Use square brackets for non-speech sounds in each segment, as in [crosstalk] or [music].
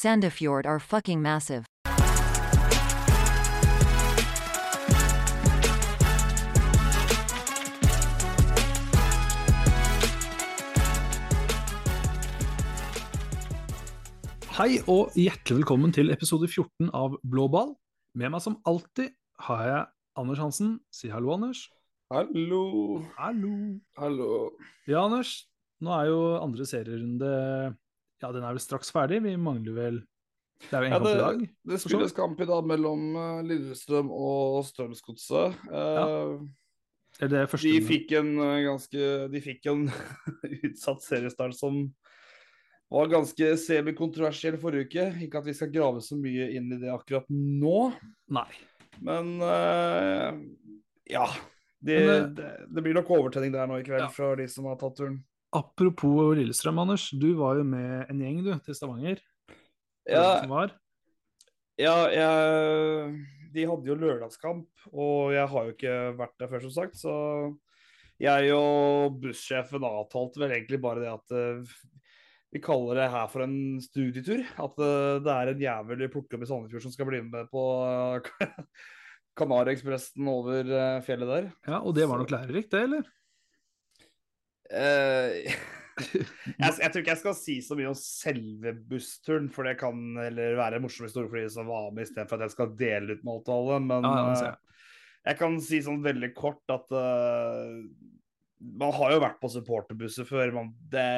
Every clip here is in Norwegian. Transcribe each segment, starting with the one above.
Sandefjord are fucking massive. Hei og hjertelig velkommen til episode 14 av Blå ball. Med meg som alltid har jeg Anders Hansen. Si hallo, Anders. Hallo. Hallo. Hallo. Ja, Anders. Nå er jo andre serierunde Ja, den er vel straks ferdig. Vi mangler vel Det er jo en Ja, kamp i dag. det, spilles kamp i dag mellom eh, Lillestrøm og Strømsgodset. Eh, er første de fikk en eh, ganske De fikk en [laughs] utsatt seriestart som var ganske semikontroversiell forrige uke. Ikke at vi skal grave så mye inn i det akkurat nå, Nei. men eh, ja. Det, Men, eh, det, det blir nok overtenning der nå i kveld Ja. fra de som har tatt turen. Apropos Lillestrøm, Anders. Du var jo med en gjeng du, til Stavanger. Ja? Ja, jeg, de hadde jo lørdagskamp, og jeg har jo ikke vært der før, som sagt. Så jeg og bussjefen avtalte vel egentlig bare det at eh, vi kaller det her for en studietur. At eh, det er en jævel vi plukker opp i Sandefjord som skal bli med på uh, [laughs] Kanariekspressen over eh, fjellet der. Ja, Og det var nok lærerikt, det, eller? Eh, [laughs] jeg, jeg tror ikke jeg skal si så mye om selve bussturen, for det kan heller være en morsom historie for de som var med, istedenfor at jeg skal dele ut med alt og alle. Men Ja, jeg. eh, jeg kan si sånn veldig kort at uh, man har jo vært på supporterbusser før. Man, det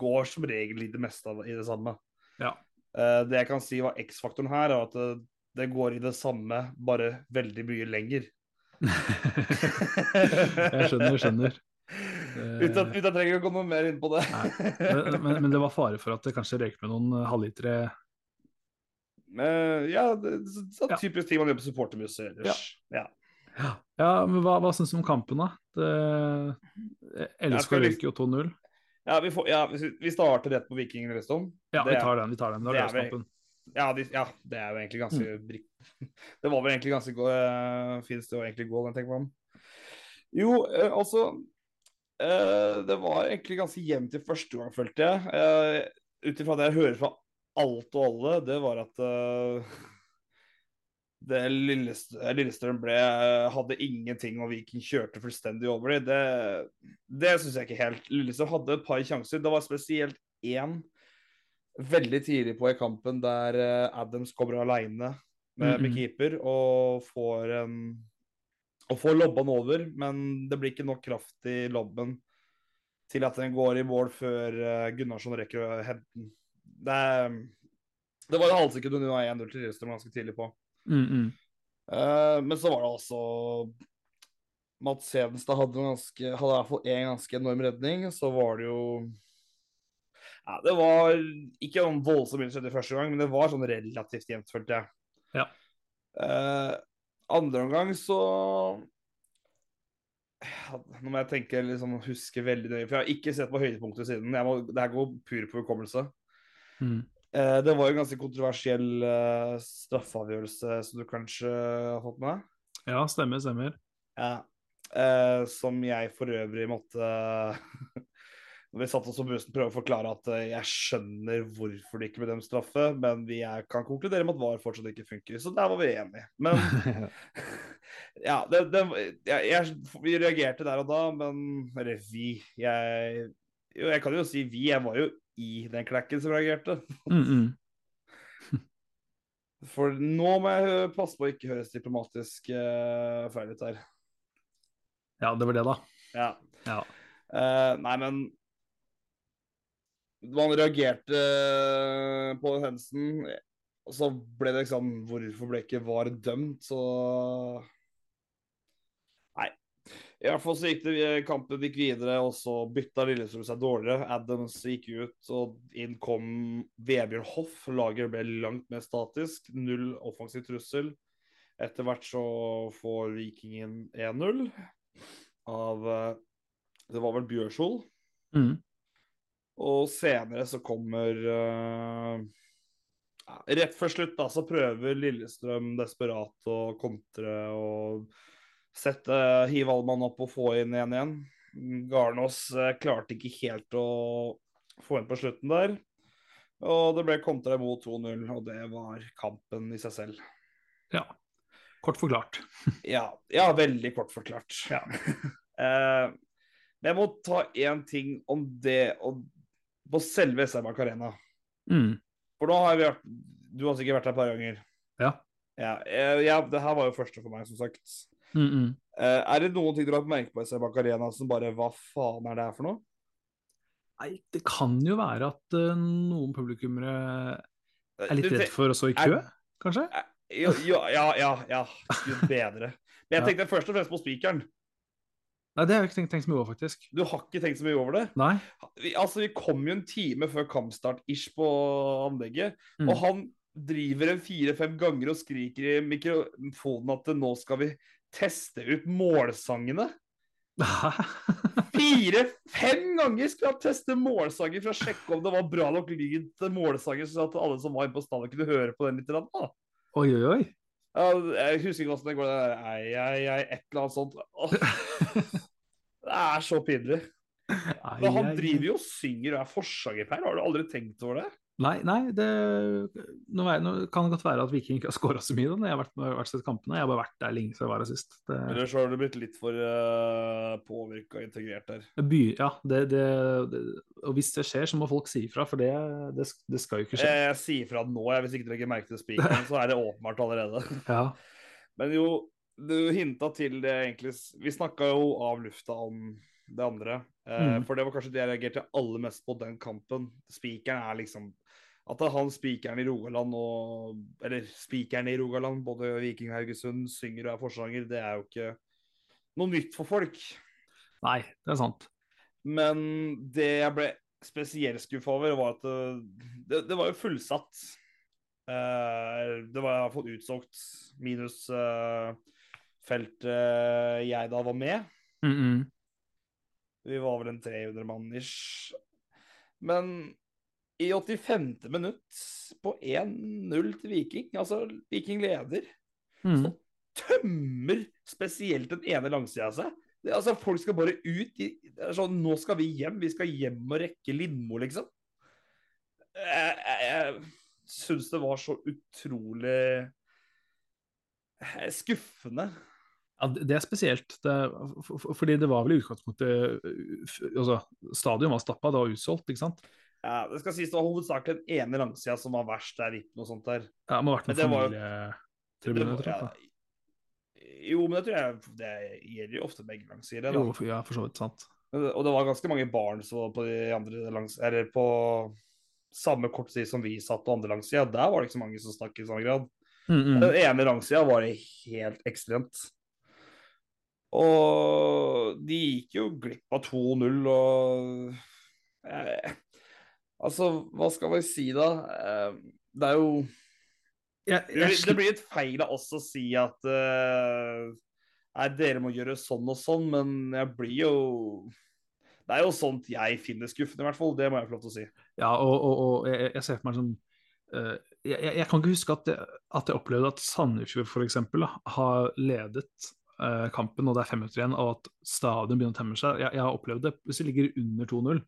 går som regel i det meste i det samme. Ja. Uh, det jeg kan si var X-faktoren her, er at det, det går i det samme, bare veldig mye lenger. [laughs] jeg skjønner, jeg skjønner. Uten at uten at jeg trenger å komme mer inn på det. Men, men, men det var fare for at det kanskje røyk med noen eh, halvlitere men, ja, det, så, Ja. typisk ting man gjør på supporterbuss ellers. Ja. Ja, men hva, hva syns du om kampen, da? Det, LSK liksom- røyker jo 2-0. Ja, vi, får, ja, vi- starter rett på Viking Lillestrøm. Ja, vi tar den. vi tar den, Det det er løskampen. Ja, de, ja, det er jo egentlig ganske Mm. [laughs] Det var vel egentlig ganske uh, Fins det jo egentlig den tenker man. Jo, uh, altså eh, Det var egentlig ganske jevnt i første gang, følte jeg. Uh, Ut ifra det jeg hører fra alt og alle, det var at eh, det Lillest Lillestrøm ble, hadde ingenting, og Viking kjørte fullstendig over dem. Det, det syns jeg ikke helt. Lillestrøm hadde et par sjanser. Det var spesielt én veldig tidlig på i kampen der eh, Adams kommer aleine med, med keeper og får en og får lobben over, men det blir ikke nok kraft i lobben til at den går i mål før eh, Gunnarsson rekker å hente den. Det, det var et halvsekund unna 1-0 til Lillestrøm ganske tidlig på. Mm, mm. Uh, men så var det altså Mats Hedenstad hadde, ganske, hadde i hvert fall én ganske enorm redning. Så var det jo ja, Det var ikke noen voldsom innsats i første gang, men det var sånn relativt jevnt, følte jeg. Ja. Eh, andre omgang så Nå må jeg tenke liksom, huske veldig nøye, for jeg har ikke sett på høydepunktet siden. Må, det her går pur på hukommelse. Mm. Eh, det var jo en ganske kontroversiell eh, straffeavgjørelse som du kanskje har fått med deg? Ja, stemmer, stemmer. Ja. Eh, som jeg for øvrig måtte [laughs] Når vi satt oss på bussen, prøve å forklare at eh, jeg skjønner hvorfor det ikke ble dømt straffe, men vi er, kan konkludere med at VAR fortsatt ikke funker. Så der var vi enige. Men [laughs] ja, det, det, jeg, jeg, vi reagerte der og da, men Eller vi. Jeg, jo, jeg kan jo si vi. Jeg var jo i den klekken som reagerte. mm, mm. [laughs] For nå må jeg passe på å ikke høres diplomatisk uh, feil ut her. Ja, det var det, da. Ja. Ja. Uh, nei, men Man reagerte eh, på hendelsen, og så ble det liksom Hvorfor ble ikke VAR dømt? Så Nei. I hvert fall så gikk det, kampen gikk videre, og så bytta Lillestrøm seg dårligere. Adams gikk ut, og inn kom Vebjørn Hoff. Laget ble langt mer statisk. Null offensiv trussel. Etter hvert så får Vikingen 1-0 av eh, Det var vel Bjørshol. Mm. Og senere så kommer uh, Rett før slutt da, så prøver Lillestrøm desperat å kontre og sette hive opp og få inn 1-1. Garnås eh, klarte ikke helt å få inn på slutten der. Og det ble kontra imot 2-0, og det var kampen i seg selv. Ja. Kort forklart. [laughs] Ja, ja veldig kort forklart. Ja. [laughs] Eh, men jeg må ta én ting om det og på selve SR-Bank Arena. Mm. For nå har vi vært Du har sikkert vært der et par ganger. Ja. Ja, eh, ja, det her var jo første for meg, som sagt. Mm -mm. Eh, er det noen ting du har lagt merke på i SR-Bank Arena som bare Hva faen er det her for noe? Nei, det kan jo være at eh, noen publikummere er litt redd for å stå i kø, kanskje? Jo, jo, ja, ja, ja. Gud bedre. [laughs] Men jeg tenkte først og fremst på spikeren. Nei, det har jeg ikke tenkt, tenkt så mye over, faktisk. Du har ikke tenkt så mye over det? Nei. Vi, altså, vi kom jo en time før kampstart-ish på anlegget, Mm. og han driver en fire-fem ganger og skriker i mikrofonen at nå skal vi teste ut målsangene. [laughs] Fire-fem ganger skulle han teste målsanger for å sjekke om det var bra nok lyd til målsanger, så at alle som var inne på stallen, kunne høre på den litt. Da. Oi, oi, oi. Ja, jeg husker ikke hvordan det går. det der, Ei, ei, ei, et eller annet sånt. Åh, [laughs] det er så pinlig. Men han driver jo og synger og er forsangerper. Har du aldri tenkt over det? Nei, nei det nå, nå kan det godt være at Viking ikke har skåra så mye. Da. når Jeg har vært, vært sett kampene. Jeg har bare vært der lenge siden jeg var her sist. Det, Eller har du blitt litt for uh, påvirka og integrert der. by, ja, det, det, og hvis det skjer, så må folk si ifra, for det, skal jo ikke skje. Jeg, jeg sier fra nå, jeg, hvis ikke dere legger merke til spikeren, så er det åpenbart allerede. [laughs] Ja. Men jo, du hinta til det egentlig Vi snakka jo av lufta om det andre. Eh, Mm. For det var kanskje det jeg reagerte aller mest på den kampen. Spikeren er liksom At det er han spikeren i Rogaland og Eller spikeren i Rogaland, både Viking og Haugesund, synger og er forsanger, det er jo ikke noe nytt for folk. Nei, det er sant. Men det jeg ble spesielt skuffa over, var at det, det, det var jo fullsatt. Eh, det var iallfall utsolgt, minus eh, feltet jeg da var med. Mm -mm. Vi var vel en 300 mann ish. Men i 85. minutt, på 1-0 til Viking, altså Viking leder, Mm. så tømmer spesielt den ene langsida seg. Det, altså, folk skal bare ut. I, det sånn, nå skal vi hjem. Vi skal hjem og rekke Lindmo, liksom. Jeg, jeg, jeg syns det var så utrolig eh, skuffende. Ja, det er spesielt. Det, for, for, fordi det var vel i utgangspunktet uh, altså, Stadion var stappa, det var utsolgt, ikke sant? Ja, det skal sies det var hovedsakelig den ene langsida som var verst der, noe sånt der. Ja, det må ha vært en noen familietribuner, tror jeg. ja, Jo, men det tror jeg det gjelder jo ofte begge langsider. da. Jo, ja, for så vidt sant. Og det var ganske mange barn som var på de andre langs... Eller på samme kortside som vi satt på andre langsida. Der var det ikke så mange som stakk i samme grad. Mm, mm. Den ene langsida var det helt ekstremt. Og de gikk jo glipp av 2-0 og eh, Altså, hva skal vi si da? Eh, det er jo Jeg, Det jeg, blir- det blir litt feil av oss å si at uh, Nei, dere må gjøre sånn og sånn, men jeg blir jo Det er jo sånt jeg finner skuffende, i hvert fall. Det må jeg få lov til å si. Ja, og, og, og jeg, jeg ser for meg sånn uh, jeg, jeg jeg kan ikke huske at jeg, at jeg opplevde at Sandefjord f.eks. har ledet uh, kampen, og det er fem minutter igjen, og at stadion begynner å temme seg. Jeg, jeg har opplevd det hvis vi ligger under 2-0.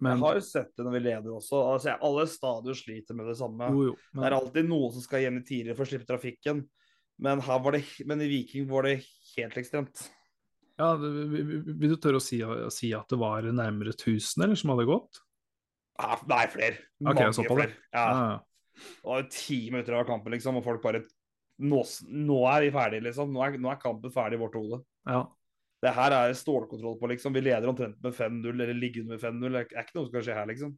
Men Jeg har jo sett det når vi leder også. Altså, alle stadioner sliter med det samme. jo, jo. Det er alltid noen som skal hjem tidligere for å slippe trafikken. Men, her var det, men i Viking var det helt ekstremt. ja, vil- du tørre å si, å si at det var nærmere 1000 eller, som hadde gått? Ja, nei, flere. Mange såpass, flere. Ja, Ja, ja. det var jo ti minutter av kampen, liksom, og folk bare Nå, nå er vi ferdige, liksom. Nå er, nå er kampen ferdig i vårt hode. ja. Det her er stålkontroll på, liksom. Vi leder omtrent med 5-0, eller ligger under med 5-0. Det er ikke noe som kan skje her, liksom.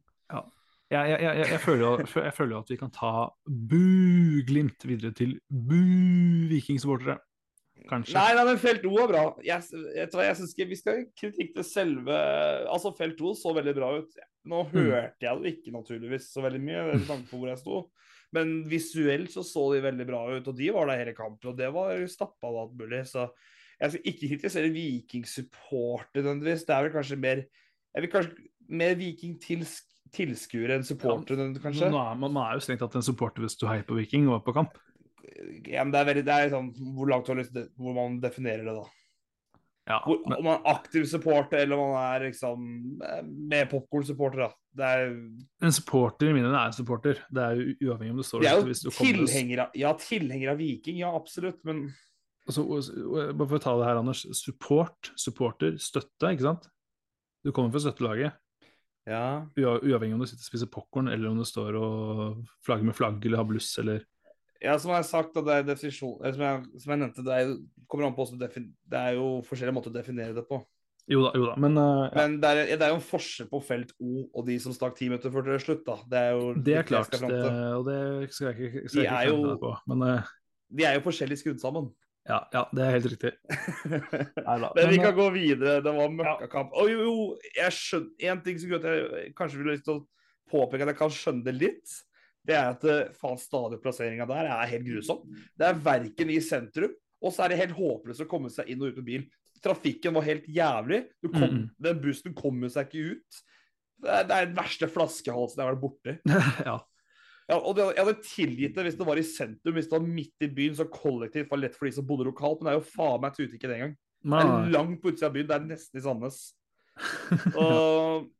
Jeg, jeg, jeg, jeg, føler jeg føler at vi kan ta bu-Glimt videre til bu-Viking-supportere. Kanskje. Nei, nei, men felt O er bra. Jeg, jeg, jeg synes ikke Vi skal kritikke selve Altså, felt O så veldig bra ut. Nå Mm. hørte jeg det ikke naturligvis så veldig mye, med tanke på hvor jeg sto. Men visuelt så så de veldig bra ut, og de var der hele kampen. Og det var stappa av alt mulig. Så jeg skal ikke kritisere Viking-supporter nødvendigvis. Det er vel kanskje mer Jeg vil kanskje mer Viking-tilskuere enn supporter, kanskje. Nå er, man, er jo strengt tatt en supporter hvis du heier på Viking og er på kamp. Ja, men det er veldig Det er sånn Hvor langt du har lyst til Hvor man definerer det, da. Ja, Hvor, men, om man er aktiv supporter, eller om man er liksom eh, med popkorn-supporter. da. Det er, en supporter i mine øyne er en supporter. Det er jo uavhengig om du står Det er jo av, ja, tilhenger av Viking, ja, absolutt, men Altså, bare for å ta det her, Anders. Support, supporter, støtte, ikke sant? Du kommer fra støttelaget, ja. uavhengig om du sitter og spiser popkorn, eller om du står og flagger med flagg eller har bluss, eller Ja, som jeg har sagt, det er definisjon eh, Som jeg, som jeg nevnte, det er, jo- kommer an på Det er jo forskjellige måter å definere det på. Jo da, jo da. Men uh, ja, Men det er, det er jo en forskjell på felt O og de som stakk ti minutter før det er slutt, da. Det er jo det er klart, det, og det skal jeg ikke, De skal jeg ikke er jo- på. Men uh, De er jo forskjellig skrudd sammen. Ja, ja, det er helt riktig. [laughs] Neida, Men vi kan gå videre. Det var møkkakamp. Og jo, jo, jeg skjønner En ting som gjør at jeg kanskje vil lyst til å påpeke at jeg kan skjønne det litt, det er at eh, faen stadionplasseringa der er helt grusom. Det er verken i sentrum, og så er det helt håpløst å komme seg inn og ut med bil. Trafikken var helt jævlig. Du kom, Mm. Den bussen kommer seg ikke ut. Det er, det er den verste flaskehalsen jeg har vært borti. [laughs] ja. Ja, og jeg hadde tilgitt det hvis det var i sentrum, hvis det var midt i byen, så kollektivt var lett for de som bodde lokalt, men det er jo faen meg tute ikke det engang. Det er langt på utsida av byen, det er nesten i Sandnes. [laughs] Og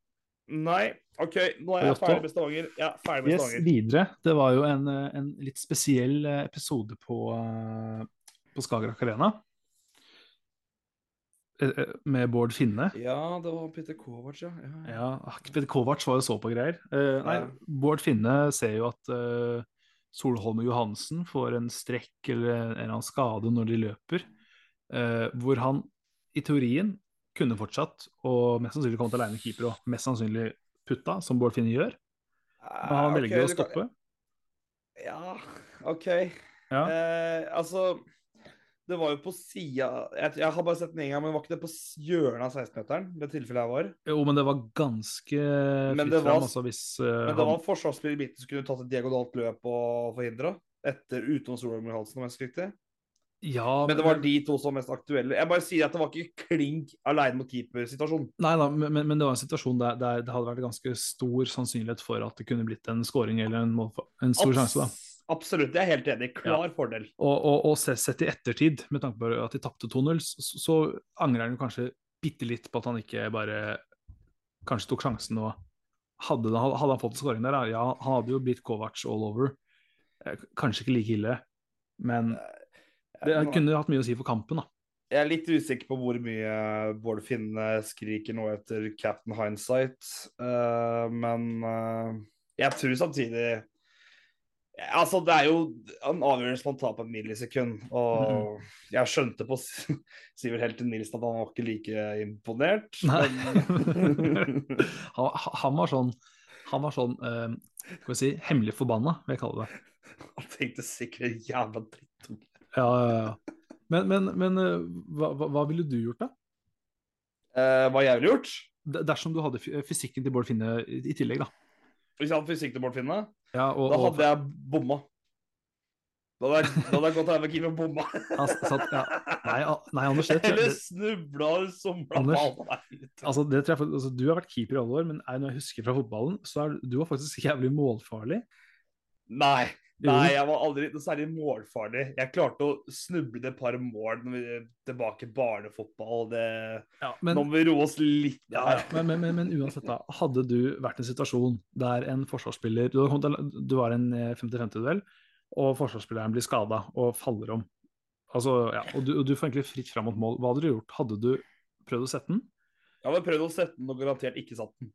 Nei, OK, nå er jeg ferdig med Stavanger. Ja, ferdig med Yes, Stavanger. videre. Det var jo en, eh, en litt spesiell eh, episode på, eh, på Skagerrak Arena. Eh, eh, Med Bård Finne. Ja, det var Peter Kovac, ja. ja. Ja, ah, Peter Kovac var jo så på greier. Eh, nei, Ja. Bård Finne ser jo at eh, Solholm og Johansen får en strekk eller en eller annen skade når de løper, eh, hvor han i teorien kunne fortsatt, og mest sannsynlig kommet alene keeper og mest sannsynlig putta, som Bård Finne gjør. Men han Ah, velger okay, å stoppe. kan-. Ja, OK. Ja. Eh, altså Det var jo på sida jeg, jeg har bare sett den en gang, men var ikke det på hjørnet av 16-meteren? Det tilfellet jeg var. Jo, men det var ganske Men fritt det var- fram, altså, hvis uh, Men det var en forsvarsspiller i midten som kunne tatt et diagonalt løp og forhindra. Etter utenom Solveig halsen, om jeg husker riktig. Ja, Men det var de to som var mest aktuelle. Jeg bare sier at det var ikke klink aleine mot keepersituasjonen. Nei da, men, men det var en situasjon der, der det hadde vært ganske stor sannsynlighet for at det kunne blitt en scoring eller en, mål, en stor sjanse. da. Absolutt, jeg er helt enig. Klar fordel. Og, og, og sett i ettertid, med tanke på at de tapte 2-0, så, så angrer han jo kanskje bitte litt på at han ikke bare kanskje tok sjansen og hadde, hadde han fått skåring der, ja, han hadde jo blitt Kovac all over. Eh, Kanskje ikke like ille, men det Nå- kunne hatt mye å si for kampen, da. Jeg er litt usikker på hvor mye Bård Finne skriker nå etter Captain Hindsight, eh, men eh, jeg tror samtidig Altså, det er jo en avgjørelse man tar på et millisekund. Og jeg skjønte på [laughs] Sivert Helten Nilsen at han var ikke like imponert. Men... [laughs] han, han var sånn Han var sånn uh, Skal vi si hemmelig forbanna, vil jeg kalle det. [laughs] han tenkte sikkert jævla dritt om Ja, ja, ja. Men, men, men eh, hva, hva, ville du gjort, da? Eh, Hva jeg ville gjort? Dersom du hadde fysikken til Bård Finne i, i tillegg, da. Hvis jeg hadde fysikk til Bård Finne, Ja, og, da og- hadde jeg bomma. Da hadde jeg, gått her med Kim og bomma. Satt, ja. Nei, nei, Anders, det, Eller snubla og somla altså, det tror jeg, altså, du har vært keeper i alle år, men når jeg husker fra fotballen, så er du var faktisk jævlig målfarlig. Nei. Nei, jeg var aldri noe særlig målfarlig. Jeg klarte å snuble et par mål når vi tilbake barnefotball. Det... Ja, men, Nå må vi roe oss litt ja, men, men, men, men uansett, da. Hadde du vært i en situasjon der en forsvarsspiller Du, du var i en eh, 50-50-duell, og forsvarsspilleren blir skada og faller om. Altså, ja, og du, og du får egentlig fritt fram mot mål. Hva hadde du gjort? Hadde du prøvd å sette den? Jeg hadde prøvd å sette den og garantert ikke satt den.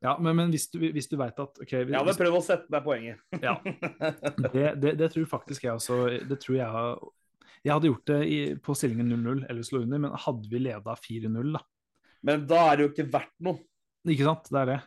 Ja, men, men hvis du, hvis du veit at okay, hvis, Jeg hadde prøvd å sette deg poenget. Ja. [laughs] Det, det, det tror faktisk jeg også. Det tror jeg Jeg hadde gjort det i, på stillingen 0-0 eller slå under, men hadde vi leda 4-0, da Men da er det jo ikke verdt noe. Ikke sant? Det er det.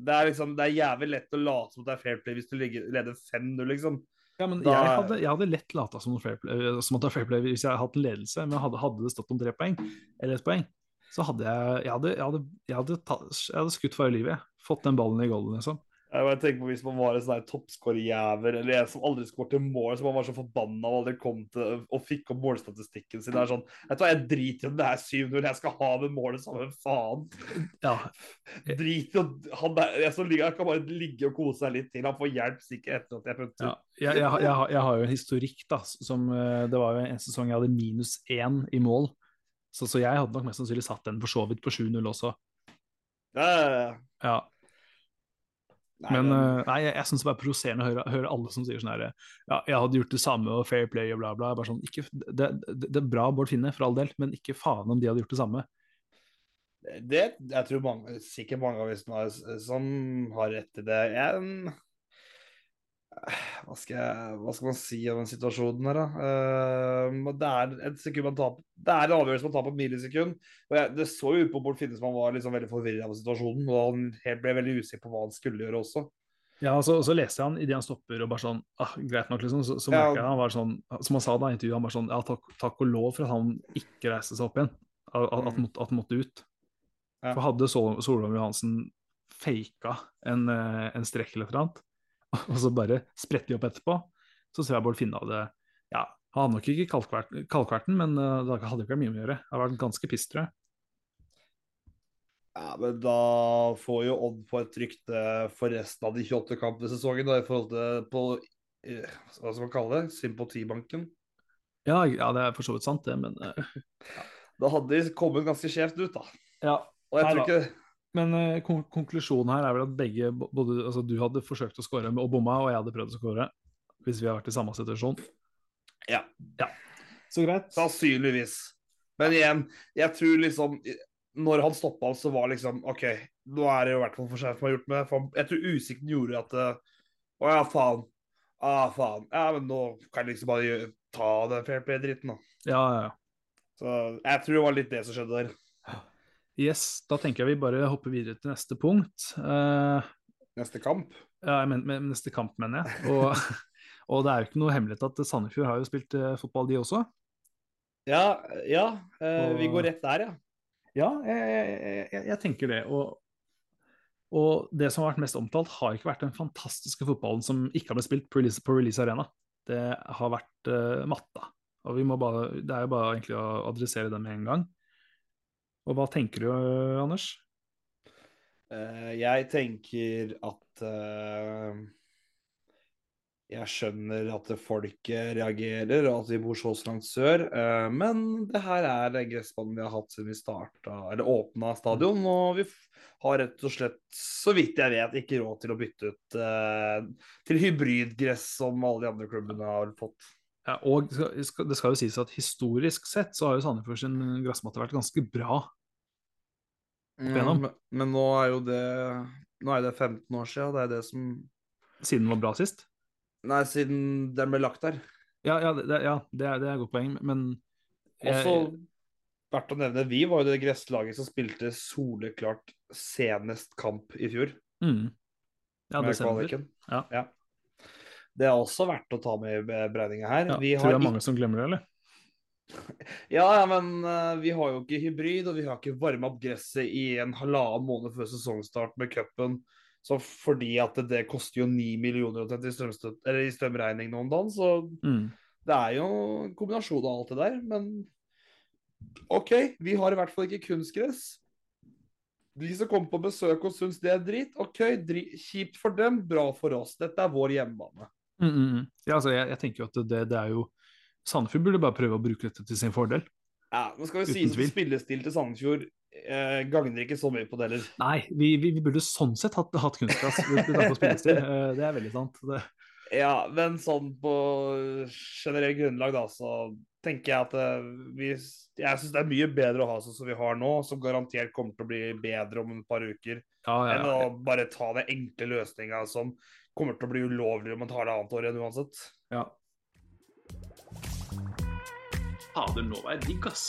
Det er liksom, det er jævlig lett å late som det er fair play hvis du ligger, leder 5-0, liksom. Ja, men Da- jeg, hadde, jeg hadde lett lata som, eh, som at det er fair play hvis jeg hadde hatt en ledelse, men hadde, hadde det stått om tre poeng, eller ett poeng, så hadde jeg Jeg hadde, jeg hadde, jeg hadde, ta, jeg hadde skutt for livet. jeg. Fått den ballen i golden, liksom. Jeg tenker på Hvis man var en sånn eller en som aldri skåret mål, så man var så forbanna og aldri kom til og fikk opp målstatistikken sin. Det er sånn, vet du hva, Jeg driter i om det er 7-0, jeg skal ha med målet samme faen. Ja, Drit i han der, jeg, som ligger, jeg kan bare ligge og kose seg litt til. Han får hjelp sikkert etter at jeg prøvde. ja. Jeg, jeg, jeg, har- jeg har jo en historikk, da, som eh, Det var jo en sesong jeg hadde minus én i mål Så, så jeg hadde nok mest sannsynlig satt den for så vidt på 7-0 også. Ja, ja, ja. Nei, Men eh, nei, jeg, jeg syns det er provoserende å høre, høre alle som sier sånn her Ja, jeg hadde gjort det samme og fair play og bla, bla. Bare sånn, ikke, det, det, det er bra Bård Finne, for all del, men ikke faen om de hadde gjort det samme. Det, jeg tror mange, sikkert mange av oss som har- som har rett i det. Jeg, hva, skal jeg, hva skal man si om den situasjonen her, da? Uh, det er et sekund man tar Det er en avgjørelse man tar på et millisekund. Og jeg, det så jo ut på Bård Finne som han var liksom veldig forvirret av situasjonen. Og han helt ble veldig usikker på hva han skulle gjøre også. Ja, og så, og så leste jeg han idet han stopper, og bare sånn ah, Greit nok, liksom. Så, så merker jeg han var sånn Som han sa da i intervjuet, han bare sånn Ja, takk, takk og lov for at han ikke reiste seg opp igjen. At, at, at, Mm. han måtte ut. Ja. For hadde Sol Johansen faka en, eh, en strekk eller et eller annet, [laughs] og så bare spretter de opp etterpå, så ser jeg Bård Finne hadde Ja, han hadde nok ikke kalkverten, kalkverten men eh, det hadde ikke vært mye å gjøre. Det hadde vært ganske piss, tror jeg. Ja, men da får jo Odd på et rykte for resten av de 28 kampene i sesongen, da, i forhold til på Hva skal man kalle det? Sympatibanken. Ja, ja, det er for så vidt sant, det, men eh, [laughs] Da hadde de kommet ganske skjevt ut, da. Ja, Og jeg tror ikke Men eh, kon konklusjonen her er vel at begge både, altså Du hadde forsøkt å skåre og bomma, og jeg hadde prøvd å skåre. Hvis vi har vært i samme situasjon. Ja. Så greit. Sannsynligvis. Men igjen, jeg tror liksom Når han stoppa, så var liksom OK, nå er det i hvert fall for seg som har gjort med for Jeg tror usikten gjorde at eh, Å ja, faen. Ah, faen. Ja, men nå kan jeg liksom bare ta den fair play-dritten, da. Ja, ja, ja. Så jeg tror det var litt det som skjedde der. Yes, da tenker jeg vi bare hopper videre til neste punkt. Uh, Neste kamp. ja, jeg men, men, neste kamp, mener jeg. Og, [laughs] og det er jo ikke noe hemmelighet at Sandefjord har jo spilt uh, fotball, de også. Ja, ja. eh, vi går rett der, ja. Ja, jeg, jeg, jeg, jeg tenker det. Og, og det som har vært mest omtalt, har ikke vært den fantastiske fotballen som ikke har blitt spilt på Release, på release Arena. Det har vært matta. Og vi må bare, det er jo bare egentlig å adressere det med en gang. Og hva tenker du, Anders? Eh, jeg tenker at eh, Jeg skjønner at folk reagerer, og at vi bor så langt sør. eh, men det her er gressbanen vi har hatt siden vi starta, eller åpna stadion. Og vi har rett og slett, så vidt jeg vet, ikke råd til å bytte ut til hybridgress som alle de andre klubbene har fått. Ja, og det skal, jo sies at historisk sett så har jo Sandefjord sin gressmatte vært ganske bra. Ja, men, men nå er jo det Nå er det 15 år siden, det er det som Siden den var bra sist. Nei, siden den ble lagt der. Ja, ja, det, ja, det, er, det er et godt poeng, men jeg- Også verdt å nevne, vi var jo det gresslaget som spilte soleklart senest kamp i fjor. mm. Ja, det stemmer. Ja. Ja. Det er også verdt å ta med i beregninga her. Ja, vi tror det er mange som glemmer det, eller? [laughs] Ja, ja, men eh, vi har jo ikke hybrid, og vi har ikke varma opp gresset i en halvannen måned før sesongstart med cupen. Så fordi at det, det koster jo 9 millioner i, i strømregning nå om dagen, så Mm. det er jo en kombinasjon av alt det der. Men OK, vi har i hvert fall ikke kunstgress. De som kommer på besøk og syns det er drit, OK, dri kjipt for dem, bra for oss. Dette er vår hjemmebane. Mm, mm, mm. Ja, altså, jeg, jeg tenker jo at det, det er jo Sandefjord burde bare prøve å bruke dette til sin fordel. Ja, nå skal vi si at spillestil til Sandefjord eh, gagner ikke så mye på det heller. Nei, vi, vi, vi burde sånn sett hatt, hatt spillestil. [laughs] Eh, Det er veldig sant. Det, Ja, men sånn på generelt grunnlag, da, så tenker jeg at eh, vi Jeg syns det er mye bedre å ha sånn som vi har nå, som garantert kommer til å bli bedre om et par uker, ja, ja, enn å bare ta den enkle løsninga som kommer til å bli ulovlig om et halvannet år igjen uansett. ja. Fader, nå var jeg digg, ass.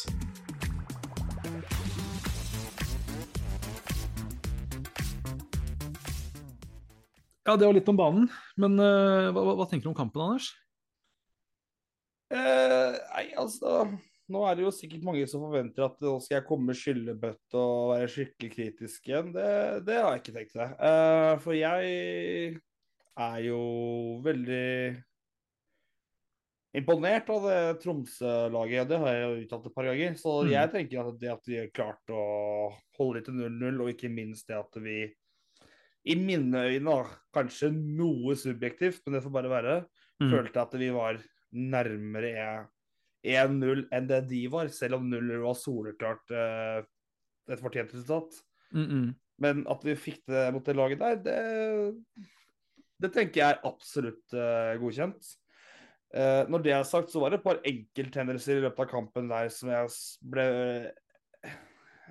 Ja, det var litt om banen. Men uh, hva, hva- tenker du om kampen, Anders? Eh, nei, altså Nå er det jo sikkert mange som forventer at nå skal jeg komme med skyllebøtte og være skikkelig kritisk igjen. Det, det har jeg ikke tenkt meg. Eh, for jeg er jo veldig imponert av det Tromsø-laget. Det har jeg jo uttalt et par ganger. Så Mm. jeg tenker at det at vi har klart å holde det til 0-0, og ikke minst det at vi i mine øyne, kanskje noe subjektivt, men det får bare være, Mm. følte at vi var nærmere 1-0 enn det de var, selv om 0-0 var soleklart eh, et fortjent resultat. Mm -mm. Men at vi fikk det mot det laget der, det, det tenker jeg er absolutt uh, godkjent. Uh, når det er sagt, så var det et par enkelthendelser i løpet av kampen der som jeg ble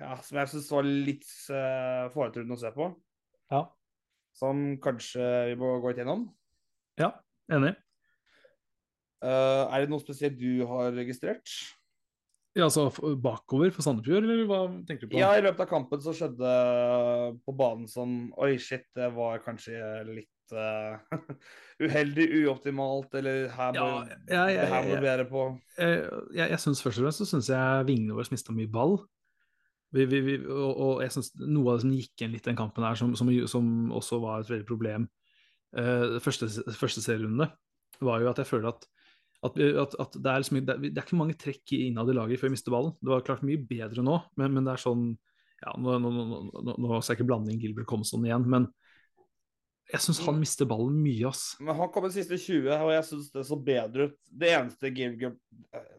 ja, Som jeg syns var litt uh, faretruende å se på. Ja. Som kanskje vi må gå litt gjennom. ja, enig. Uh, er det noe spesielt du har registrert? Ja, altså bakover for Sandefjord, eller hva tenker du på? Ja, i løpet av kampen så skjedde på banen som Oi, shit, det var kanskje litt eh, [laughs] uheldig, uoptimalt, eller her må, Ja, ja, ja, her må du bedre på. Jeg, jeg, jeg synes først og fremst så synes jeg vingene våre mista mye ball. Vi, vi, vi, og, og jeg synes noe av det som gikk igjen litt den kampen her, som, som, som også var et veldig problem uh, første, første serierunde, var jo at jeg føler at, at, at, at det, er liksom, det, er, det er ikke mange trekk innad i laget før vi mister ballen. Det var klart mye bedre nå, men, men det er sånn ja, nå, nå, nå, nå skal jeg ikke blande inn Gilbert Comson igjen, men jeg syns han mister ballen mye, ass. Men han kom i siste 20, og jeg syns det så bedre ut. Det eneste Gilbert eh,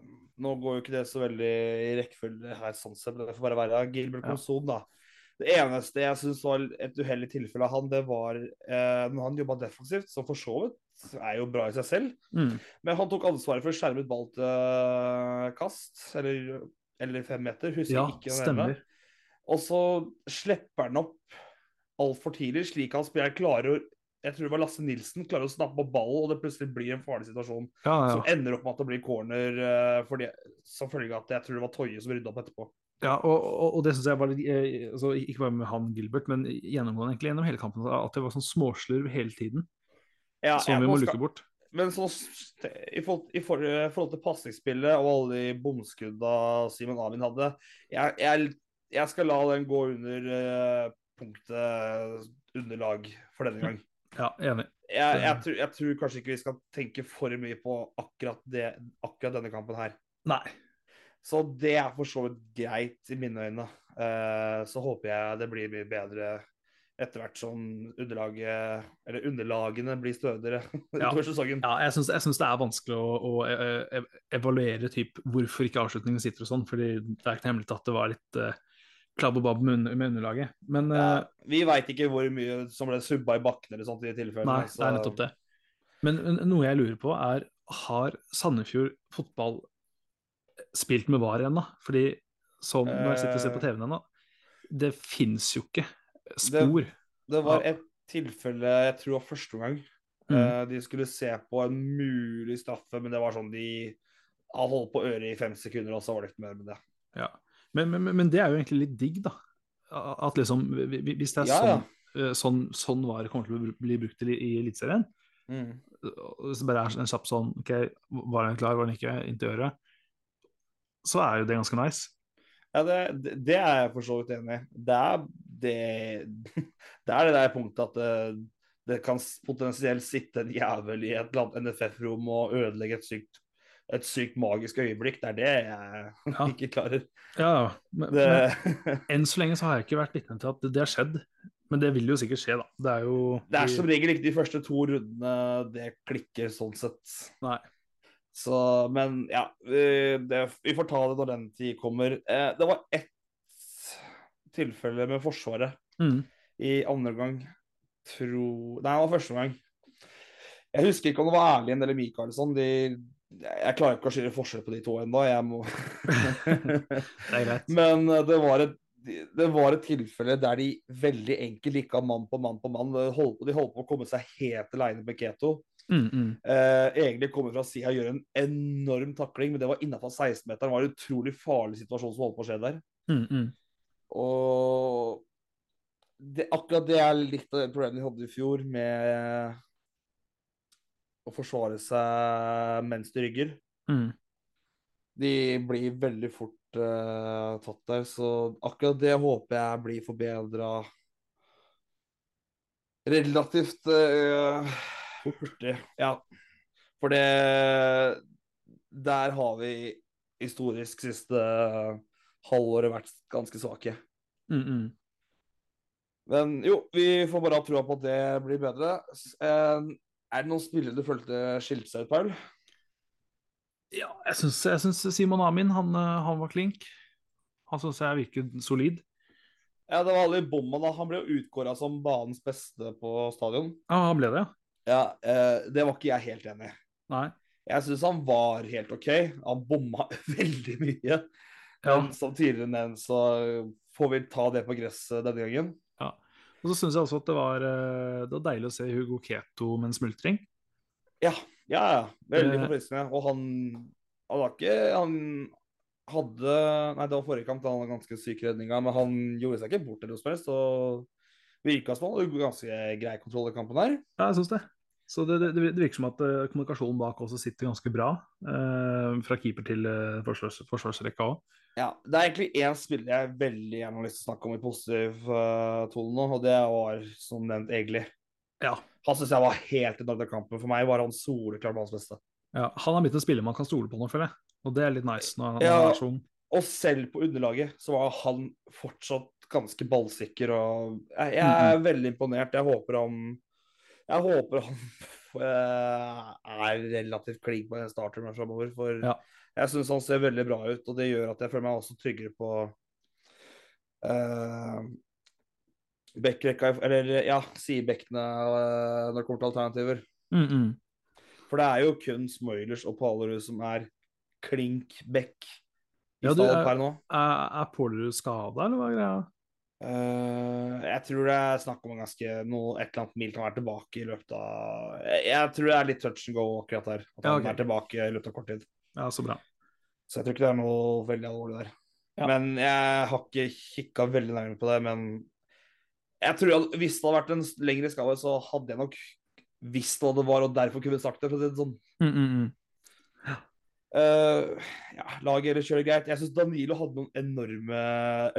Nå går jo ikke det så veldig i rekkefølge her, sånn sett, men det får bare være Gilbert Ja. Da. Det eneste jeg syns var et uheldig tilfelle av han, det var eh, når han jobba defensivt, som for så vidt er jo bra i seg selv. Mm. Men han tok ansvaret for å skjerme ut ball til eh, kast, eller, eller fem meter. Husker Ja, ikke Ja, stemmer. Og så slipper han opp altfor tidlig, slik han spiller klarer å jeg tror det var Lasse Nilsen klarer å snappe opp ballen, og det plutselig blir en farlig situasjon. Ja, ja. Som ender opp med at det blir corner uh, fordi, som følge av at jeg tror det var Toje som rydda opp etterpå. Ja, og, og, og det synes jeg var litt, eh, altså, Ikke bare med han Gilbert, men gjennomgående egentlig gjennom hele kampen. At det var sånn småslurv hele tiden Ja, som vi må lukke bort. Men så, i forhold, i for, forhold til pasningsspillet og alle de bomskudda Simon Amin hadde jeg, jeg, jeg skal la den gå under eh, punktet underlag for denne gang. [laughs] Ja, enig. Jeg, jeg, tror, jeg tror kanskje ikke vi skal tenke for mye på akkurat, det, akkurat denne kampen her. Nei. Så det er for så vidt greit i mine øyne. Uh, så håper jeg det blir mye bedre etter hvert som underlaget, eller underlagene blir stødigere [laughs] Ja. utover sesongen. Ja, jeg syns, det er vanskelig å, å eh, evaluere typ, hvorfor ikke avslutningen sitter og sånn. fordi det er ikke hemmelig at det var litt uh, klabb og babb med, underlaget. Men Ja, eh, vi veit ikke hvor mye som ble subba i bakken eller sånt i tilfellene. nei, det er nettopp det. Men, noe jeg lurer på, er har Sandefjord fotball spilt med VAR ennå? Fordi som når jeg sitter og ser på Eh. TV-en ennå, det fins jo ikke spor. Det var et tilfelle, jeg tror det var første gang, Mm. eh, de skulle se på en mulig straffe, men det var sånn de holdt på øret i fem sekunder, og så var det ikke mer med det. Ja. Men, men, men det er jo egentlig litt digg, da. At liksom, hvi- hvi- Hvis det er Ja, sånn, eh, sånn, sånn VAR kommer til å bli- brukt i, i Eliteserien, Mm. og så bare er en kjapp sånn OK, var den klar, var den ikke? Inntil øret. Så er jo det ganske nice. Ja, det, det, er jeg for så vidt enig i. Det det, [laughs] det er det der punktet at det, det kan potensielt sitte en jævel i et eller annet NFF-rom og ødelegge et sykt, et sykt magisk øyeblikk. Det er det jeg Ja. [laughs] ikke klarer. Ja, men, Det, men [laughs] enn så lenge så har jeg ikke vært vitne til at det, det har skjedd. Men det vil jo sikkert skje, da. Det er jo det er som regel ikke de første to rundene det klikker sånn sett. Nei. Så, men ja, det, vi får ta det når den tid kommer. Eh, det var ett tilfelle med Forsvaret Mm. i andre gang. Tro Nei, det var første gang. Jeg husker ikke om det var Erlend eller Michaelsson. De, jeg klarer ikke å skille forskjell på de to ennå. Jeg må [laughs] Det. Men eh, det var et det var et tilfelle der de veldig enkelt gikk av mann på mann på mann. De holdt, de holdt på å komme seg helt aleine med Keto. Mm, mm. Eh, egentlig kommer fra sida og gjør en enorm takling, men det var innafor 16-meteren. Det var en utrolig farlig situasjon som holdt på å skje der. Mm, mm. Og det, akkurat det er litt av det problemet de hadde i fjor, med å forsvare seg mens de rygger. Mm. De blir veldig fort uh, tatt der, så akkurat det håper jeg blir forbedra relativt uh, hurtig. Ja. For det Der har vi historisk siste halvåret vært ganske svake. Mm, mm. Men jo, vi får bare ha trua på at det blir bedre. S- eh, Er det noen spillere du følte skilte seg ut, Paul? Ja, jeg syns, jeg syns Simon Amin han, eh, han var klink. Han syns jeg virket solid. Ja, det var alle i bomma da. Han ble jo utkåra som banens beste på stadion. Ja, han ble det, ja. Ja, eh, Det var ikke jeg helt enig i. Nei. Jeg syns han var helt OK. Han bomma [laughs] veldig mye. Ja. Men som tidligere nevnt, så får vi ta det på gresset denne gangen. Og så syns jeg også at det var, eh, det var deilig å se Hugo Keto med en smultring. Ja, ja, ja. Veldig Eh. forfriskende. Og han, han var ikke Han hadde Nei, det var forrige kamp, da han var ganske syk i redninga, men han gjorde seg ikke bort eller noe som helst. Og virka som han hadde ganske grei kontroll i kampen her. Ja, jeg syns det. Så det, det, det virker som at eh, kommunikasjonen bak også sitter ganske bra. eh, fra keeper til forsvars, forsvarsrekka òg. Ja, Det er egentlig én spiller jeg veldig gjerne har lyst til å snakke om i positiv uh, tone nå, og det var som nevnt Egli. Ja. Han syns jeg var helt i dag av kampen. For meg var han soleklart banens beste. ja. Han har blitt en spiller man kan stole på nå, føler jeg. Og det er litt nice når han Ja. er. Og selv på underlaget så var han fortsatt ganske ballsikker. og Jeg, jeg er Mhm. veldig imponert. Jeg håper han Jeg håper han [laughs] eh, er relativt klink på en starter framover. For Ja. Jeg syns han ser veldig bra ut, og det gjør at jeg føler meg også tryggere på uh, Bekkrekka Eller ja, sidebekkene uh, når det kommer til alternativer. Mm, mm. For det er jo kun Smoilers og Palerud som er klink bekk i Ja, du, er- per nå. Er, er Pålerud skada, eller hva er greia? Uh, jeg tror det er snakk om en ganske noe, et eller annet mil kan være tilbake i løpet av Jeg, jeg tror det er litt touch and go akkurat der. At Ja, han er tilbake i løpet av kort tid. Ja, så bra. Så jeg tror ikke det er noe veldig alvorlig der. Ja. Men jeg har ikke kikka veldig nærmere på det. Men jeg tror at hvis det hadde vært en lengre skade, så hadde jeg nok visst hva det var, og derfor kunne sagt det. for å si det sånn. Mm, mm, mm. Uh, ja, laget eller kjører greit. Jeg syns Danilo hadde noen enorme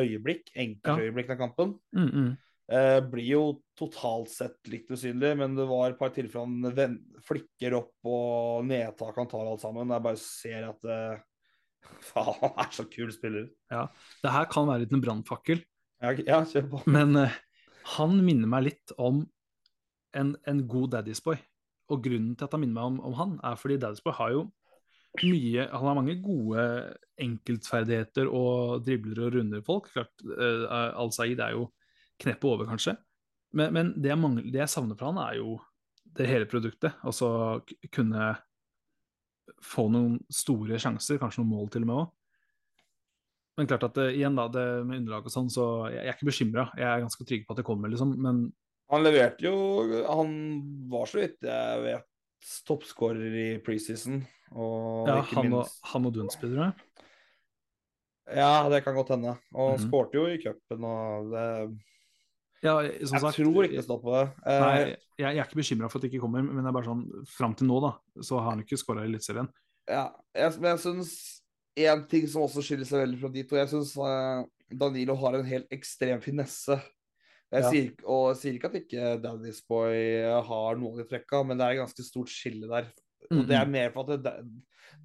øyeblikk, enkeltøyeblikk den kampen. Mm, mm. Eh, blir jo totalt sett litt usynlig, men det var et par tilfeller han flikker opp og nedtak han tar alt sammen. Jeg bare ser at eh, [laughs] Faen, han er så kul spiller. Ja, Det her kan være litt en brannfakkel, Ja, ja, kjør på. men eh, han minner meg litt om en, en god Daddy's Boy. Og grunnen til at han minner meg om, om han, er fordi Daddy's Boy har jo mye Han har mange gode enkeltferdigheter og dribler og runder folk. Klart, eh, Al-Saeed er jo kneppet over, kanskje. Men, men det, jeg mangler, det jeg savner fra han, er jo det hele produktet. Altså kunne få noen store sjanser, kanskje noen mål til og med òg. Men klart at det, igjen da, det med underlag og sånn, så jeg, jeg er ikke bekymra. Jeg er ganske trygg på at det kommer, liksom. Men Han leverte jo Han var så vidt jeg vet toppskårer i preseason. Og ja, ikke han og, minst han og Dunsby, tror jeg. Ja, det kan godt hende. Og Mhm. skårte jo i cupen og det Ja, som Jeg sagt, tror ikke det står på det. Eh, Nei, jeg, jeg er ikke bekymra for at det ikke kommer, men det er bare sånn, fram til nå da, så har han ikke skåra i Eliteserien. Ja, jeg, men jeg syns en ting som også skiller seg veldig fra de to Jeg syns Danilo har en helt ekstrem finesse. Jeg Ja. sier, og jeg sier ikke at ikke Daddy's Boy har noen av de trekka, men det er et ganske stort skille der. Og det er mer for at det,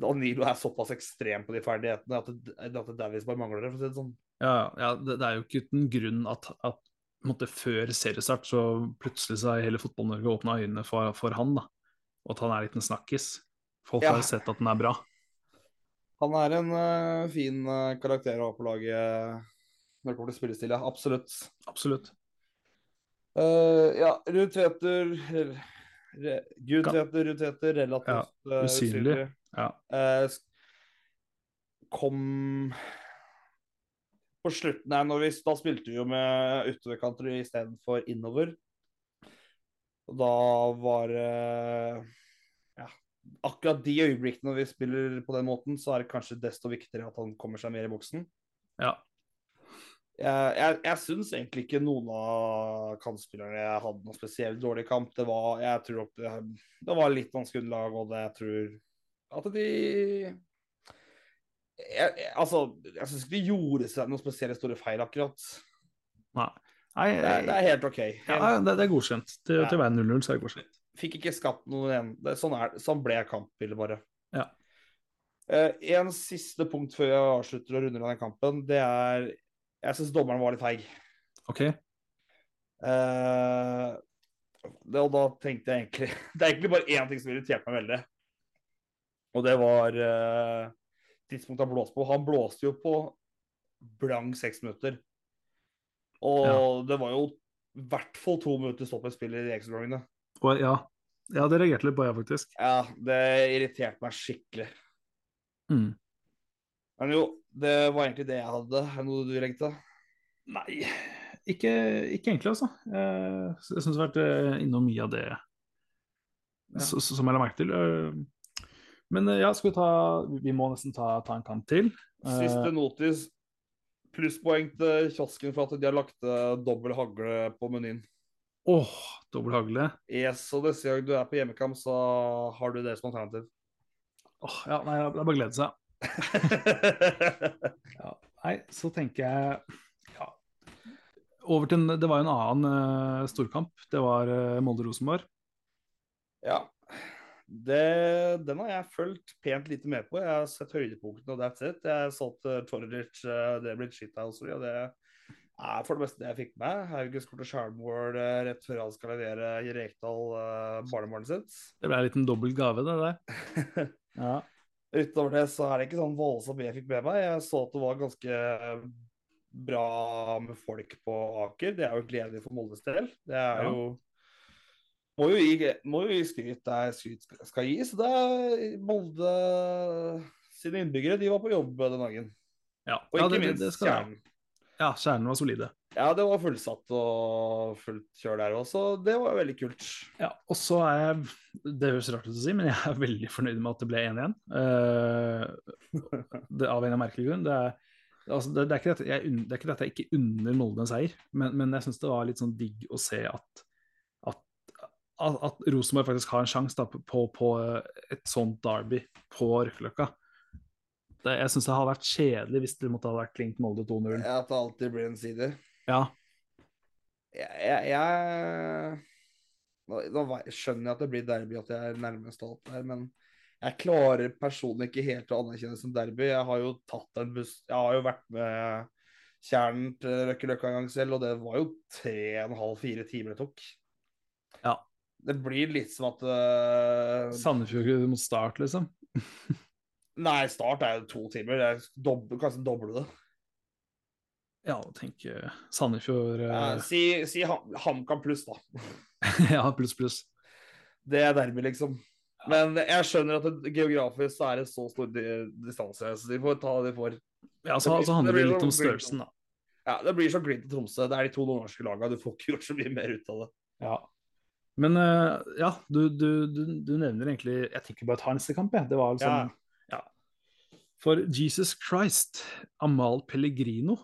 Danilo er såpass ekstrem på de ferdighetene at, det, at Daddy's Boy mangler det. for å si det sånn. Ja, ja det, det er jo ikke uten grunn at, at måte, før seriestart så plutselig så har hele Fotball-Norge åpna øynene for, for han, da. Og at han er litt en snakkis. Folk Ja. har sett at den er bra. Han er en uh, fin eh, karakter å ha på laget når det kommer til spillestil, ja. Absolutt. Absolutt. Uh, ja, Ruud Tveter Gud Tveter, Ruud Tveter, relativt ja, usynlig. Ja. Eh, sk- kom på slutten her, når vi, da spilte vi jo med utoverkanter istedenfor innover. Og da var ja, Akkurat de øyeblikkene når vi spiller på den måten, så er det kanskje desto viktigere at han kommer seg mer i boksen. ja. Jeg, jeg, jeg syns egentlig ikke noen av kantspillerne hadde noe spesielt dårlig kamp. Det var, jeg tror det, det var litt vanskelig underlag, og det, jeg tror at de jeg, jeg, Altså, jeg syns ikke de gjorde seg noen spesielt store feil, akkurat. Nei. Nei, Det, er- det er helt OK. ja, det, det er godkjent. Til, til å være 0-0 så er det godkjent. Fikk ikke skapt noen igjen. Det, sånn, er, sånn ble kampbildet, bare. Ja. Eh, en siste punkt før jeg avslutter å runde av den kampen, det er Jeg syns dommeren var litt feig. OK? Eh, det, og da tenkte jeg egentlig [laughs] Det er egentlig bare én ting som irriterte meg veldig. Og det var eh, tidspunktet han blåste på. Han blåste jo på blank seks minutter. Og det var jo i hvert fall to minutter stopp i spillet i de ekstraomgangene. ja, ja, det reagerte litt på, jeg, faktisk. Ja, det irriterte meg skikkelig. Mm. Men jo, det var egentlig det jeg hadde. Er det noe du vil til? Nei, ikke, ikke egentlig, altså. Jeg, jeg syns jeg har vært eh, innom mye av det Ja. som jeg la merke til. Men eh, ja, vi ta Vi må nesten ta, ta en kamp til. Eh, Siste notis. Plusspoeng til kiosken for at de har lagt eh, dobbel hagle på menyen. Åh, dobbel hagle. Yes, og neste gang du er på hjemmekamp, så har du det som alternativ. Åh, ja, nei, det er bare å glede seg. [laughs] Ja, nei, så tenker jeg ja. Over til Det var jo en annen uh, storkamp. Det var uh, Molde-Rosenborg. ja. Det, den har jeg fulgt pent lite med på. Jeg har sett høydepunktene, og that's it. Jeg så at Torric det ble shithousery, og det er for det meste det jeg fikk med. Hauge skåret sjølmål uh, rett før han skal levere i Rekdal uh, barnebarnet sitt. Det ble en liten dobbel gave, det der. [laughs] Ja. Utover det så er det ikke sånn voldsomt jeg fikk med meg. Jeg så at det var ganske bra med folk på Aker. Det er jo gledelig for Moldes del. Det er Ja. Må jo gi, må jo gi skryt der skryt skal- gis. Det er Molde sine innbyggere de var på jobb den dagen. Ja, Og ikke det, det, minst det skal. Kjernen. Ja, kjernen var solide. Ja, det var fullsatt og fullt kjør der også. Det var veldig kult. Ja, og så er jeg Det høres rart ut å si, men jeg er veldig fornøyd med at det ble 1-1. Uh, det, av en merkelig grunn. Det er, altså, det, det, er jeg, det er ikke dette jeg ikke unner Molde en seier, men, men jeg syns det var litt sånn digg å se at, at, at Rosenborg faktisk har en sjanse på, på et sånt derby på Røkkeløkka. Jeg syns det hadde vært kjedelig hvis det måtte ha vært Klink Molde 2-0. At det alltid blir en side. Ja, Jeg, jeg, jeg nå, nå skjønner jeg at det blir derby, at jeg er nærmest alt der, men jeg klarer personlig ikke helt å anerkjenne det som derby. Jeg har jo tatt en buss Jeg har jo vært med Kjernen til Røkkeløkka en gang selv, og det var jo tre og en halv, fire timer det tok. Ja. Det blir litt som at uh, Sandefjord mot Start, liksom. [laughs] Nei, start er jo to timer. Jeg dob kanskje doble det. Ja, tenk Sandefjord uh... Eh, si si HamKam pluss, da. [laughs] Ja, pluss, pluss. Det er dermed, liksom. Men jeg skjønner at det, geografisk så er det så stor di distanse, så de får ta det de får. Ja, så, Det blir- så handler det det litt om sånn- størrelsen, da. Ja, Det blir så Glimt og Tromsø. Det er de to nordnorske lagene. Du får ikke gjort så mye mer ut av det. Ja. Men eh, ja, du, du, du, du nevner egentlig Jeg tenker bare ta neste kamp, jeg. Det var liksom ja. For Jesus Christ, Amal Pellegrino.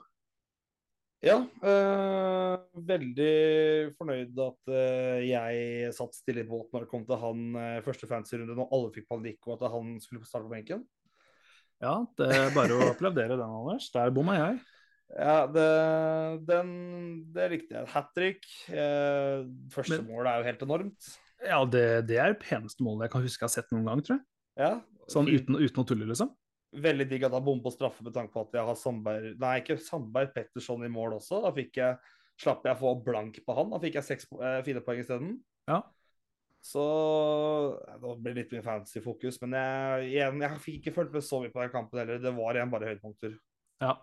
Ja, øh, veldig fornøyd at øh, jeg satt stille i båten når det kom til han øh, første fancy-runde, når alle fikk panikk, og at han skulle starte på benken. Ja, det er bare å [laughs] applaudere den, Anders. Der bomma jeg. Ja, det, den, det likte jeg. Hat trick. Eh, første Men- mål er jo helt enormt. Ja, det, det er det peneste målet jeg kan huske jeg har sett noen gang, tror jeg. Ja, Sånn uten, uten å tulle, liksom. Veldig digg at han bommer på straffe med tanke på at jeg har Sandberg Nei, ikke Sandberg, Petterson i mål også. Da fikk jeg, slapp jeg få blank på han. Da fikk jeg seks eh, fine poeng isteden. Ja. Så Det blir litt mye fancy fokus, men jeg, igjen, jeg fikk ikke fulgt med så mye på den kampen heller. Det var igjen bare høydepunkter. Ja.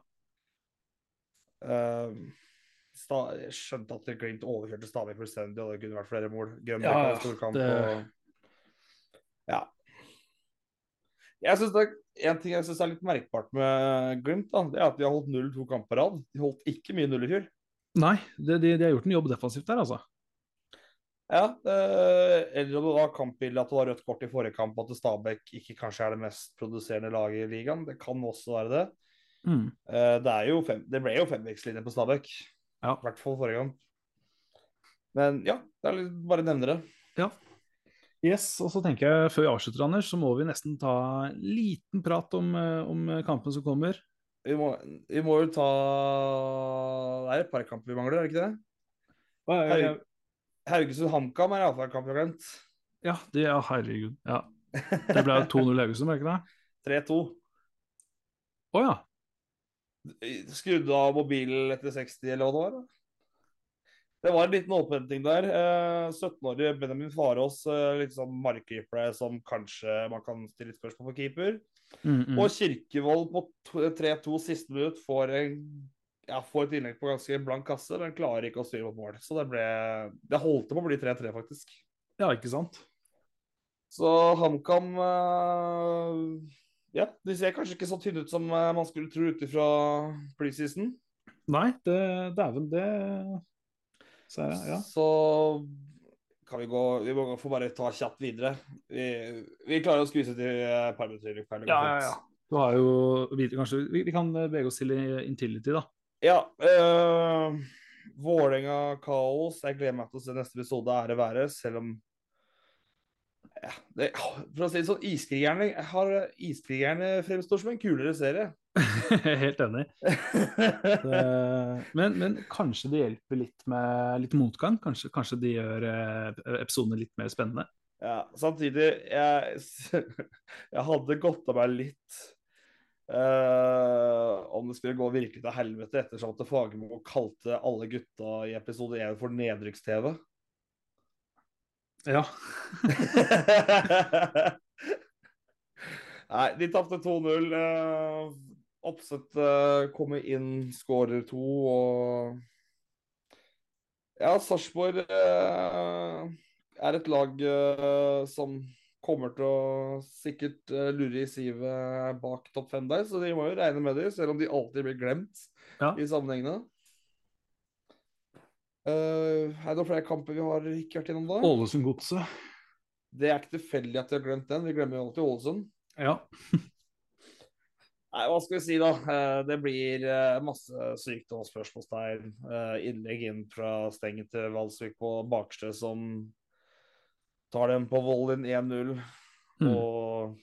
Sta, jeg skjønte at Glimt overkjørte Stabæk fullstendig, og det kunne vært flere mål. Grønbæk Ja, hadde storkamp. det- Og, ja. Jeg synes det En ting jeg syns er litt merkbart med Glimt, da, det er at de har holdt 0-2 kamper på rad. De holdt ikke mye null i fjor. Nei, de, de, de har gjort en jobb defensivt der, altså. Ja, eh, eller om det var kampbildet at det var rødt kort i forrige kamp, at Stabæk ikke kanskje er det mest produserende laget i ligaen. Det kan også være det. Mm. Eh, det, er jo fem, det ble jo femvektslinje på Stabæk. Ja. I hvert fall forrige gang. Men ja, det er litt, bare nevner det. Ja. Yes, og så tenker jeg Før vi avslutter, Anders, så må vi nesten ta en liten prat om, eh, om kampen som kommer. Vi må, vi må jo ta Det er et par kamper vi mangler, er det ikke det? Haug- Haugesund-HamKam er iallfall en kamp vi har glemt. Ja, det er herregud. Ja. Det ble 2-0 Haugesund, var det ikke det? [laughs] 3-2. Å ja. Skrudde av mobilen etter 60, eller hva det var? Det var en liten åpenting der. Eh, 17-årige Benjamin Farås, eh, litt sånn markkeeper som kanskje man kan stille spørsmål for keeper. Mm, mm. Og Kirkevold på 3-2 siste minutt får, en, ja, får et innlegg på ganske blank kasse, men klarer ikke å styre mot mål. Så det ble Det holdt på å bli 3-3, faktisk. Ja, ikke sant? Så HamKam eh, Ja, de ser kanskje ikke så tynne ut som eh, man skulle tro ut ifra preseason. Nei, det dæven, det ser jeg. Ja. Så kan vi gå Vi må få bare ta kjapt videre. Vi, vi klarer å skvise til et par minutter. Ja, ja, ja. Du har jo videre, kanskje Vi, vi kan bevege oss til Intility, da. Ja. øh, Vålerenga kaos. Jeg gleder meg til å se neste episode ære være, selv om ja, det, For å si det sånn, Iskrigerne har Iskrigerne fremstår som en kulere serie. [laughs] Helt enig. Det, men, men kanskje det hjelper litt med litt motgang? Kanskje, kanskje de gjør eh, episodene litt mer spennende? Ja, samtidig jeg, [laughs] jeg hadde gått av meg litt eh, om det skulle gå virkelig til helvete, ettersom at Fagermo kalte alle gutta i episode 1 for nedrykks-TV. Ja. [laughs] Nei, de tapte 2-0. Uh, Oppsett eh, kommer inn, skårer to, og Ja, Sarpsborg eh, er et lag eh, som kommer til å sikkert eh, lure i sivet bak topp fem der, så de må jo regne med det, selv om de alltid blir glemt Ja. i sammenhengene. Uh, er det flere kamper vi har ikke vært gjennom da? Ålesund-godset. Det er ikke tilfeldig at vi har glemt den. Vi glemmer jo alltid Ålesund. Ja. [laughs] Nei, hva skal vi si, da? Eh, Det blir eh, masse sykdom og spørsmålstegn. Eh, Innlegg inn fra Stengen til Valsvik på Bakstø som tar dem på Vollen 1-0. Mm. Og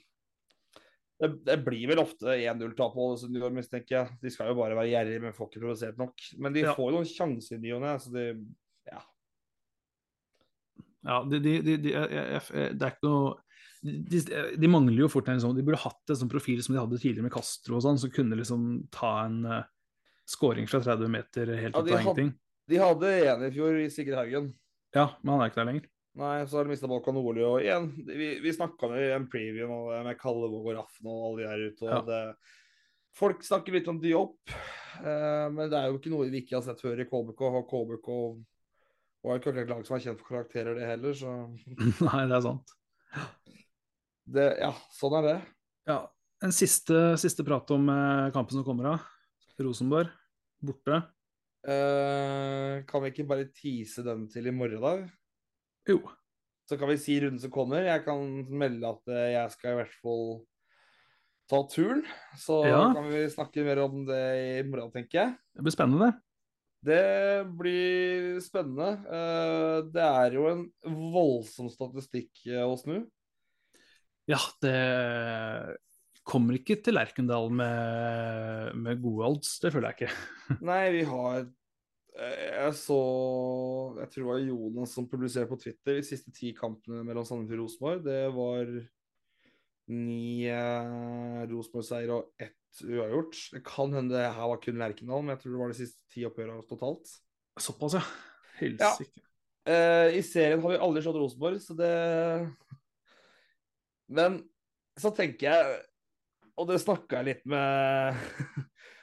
det, det blir vel ofte 1-0-tap på år, mistenker jeg. De skal jo bare være gjerrige, men får ikke provosert nok. Men de Ja. får jo noen sjanser i ny og ne, så de Ja. Ja, de, de, de, de, jeg- jeg- det er ikke noe de, de mangler jo fort en sånn De burde hatt en sånn profil som de hadde tidligere med Castro og sånn, som kunne liksom ta en uh, scoring fra 30 meter helt Ja, ut av ingenting. De hadde en i fjor, i Sigurd Haugen. Ja, men han er ikke der lenger. Nei, så har de mista Balkan Oli. Og igjen, vi, vi snakka i en preview nå, med Kallevåg og Raffen og alle de der ute. Og Ja. det, folk snakker litt om Diop, eh, men det er jo ikke noe vi ikke har sett før i KBK. Og KBK var ikke et lag som er kjent for karakterer, det heller. Så [laughs] Nei, det er sant. det, ja, sånn er det. Ja, En siste, siste prat om eh, kampen som kommer av. Rosenborg borte. Eh, kan vi ikke bare tease den til i morgen, da? Jo. Så kan vi si runden som kommer. Jeg kan melde at eh, jeg skal i hvert fall ta turen. Så Ja. kan vi snakke mer om det i morgen, tenker jeg. Det blir spennende. Det blir spennende. Eh, Det er jo en voldsom statistikk eh, å snu. Ja, det kommer ikke til Lerkendal med, med gode odds, det føler jeg ikke. [laughs] Nei, vi har eh, Jeg så Jeg tror det var Jonas som publiserte på Twitter de siste ti kampene mellom Sandefjord og Rosenborg. Det var ni eh, Rosenborg-seier og ett uavgjort. Det kan hende det her var kun Lerkendal, men jeg tror det var de siste ti oppgjørene totalt. Såpass, ja. Helsike. Eh, I serien har vi aldri slått Rosenborg, så det Men så tenker jeg, og det snakka jeg litt med [laughs]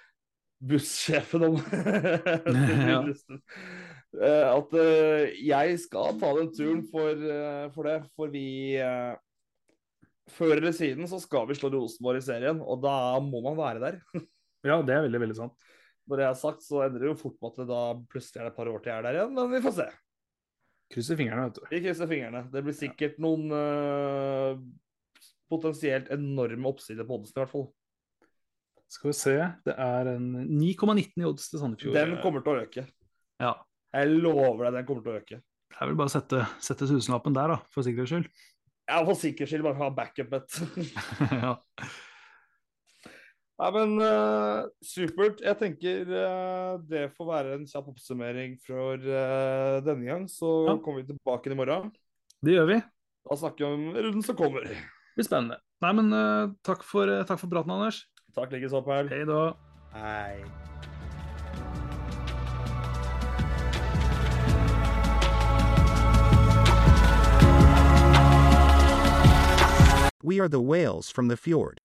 bussjefen om [laughs] [laughs] Ja. Eh, At uh, jeg skal ta den turen for, uh, for det. For vi uh, Før eller siden så skal vi slå Rosenborg i serien, og da må man være der. [laughs] Ja, det er veldig, veldig sant. Når det er sagt, så endrer det jo fort på at det da plutselig er det et par år til jeg er der igjen, men vi får se. Krysser fingrene, vet du. Vi krysser fingrene. Det blir sikkert noen eh, potensielt enorme oppsider på oddsen, i hvert fall. Skal vi se. Det er en 9,19 i odds til Sandefjord. Den kommer til å øke. Ja. Jeg lover deg, den kommer til å øke. Det er vel bare å sette, sette tusenlappen der, da, for sikkerhets skyld. Ja, for sikkerhets skyld bare ha backup-bet. [laughs] ja. Nei, men uh, supert. Jeg tenker uh, det får være en kjapp oppsummering for uh, denne gang. Så Ja. kommer vi tilbake i morgen. Det gjør vi. Da snakker vi om runden som kommer. Det blir spennende. Nei, men takk, for, takk for praten, Anders. Takk likeså, Paul. Hei da. Hei. We are the whales from the fjord.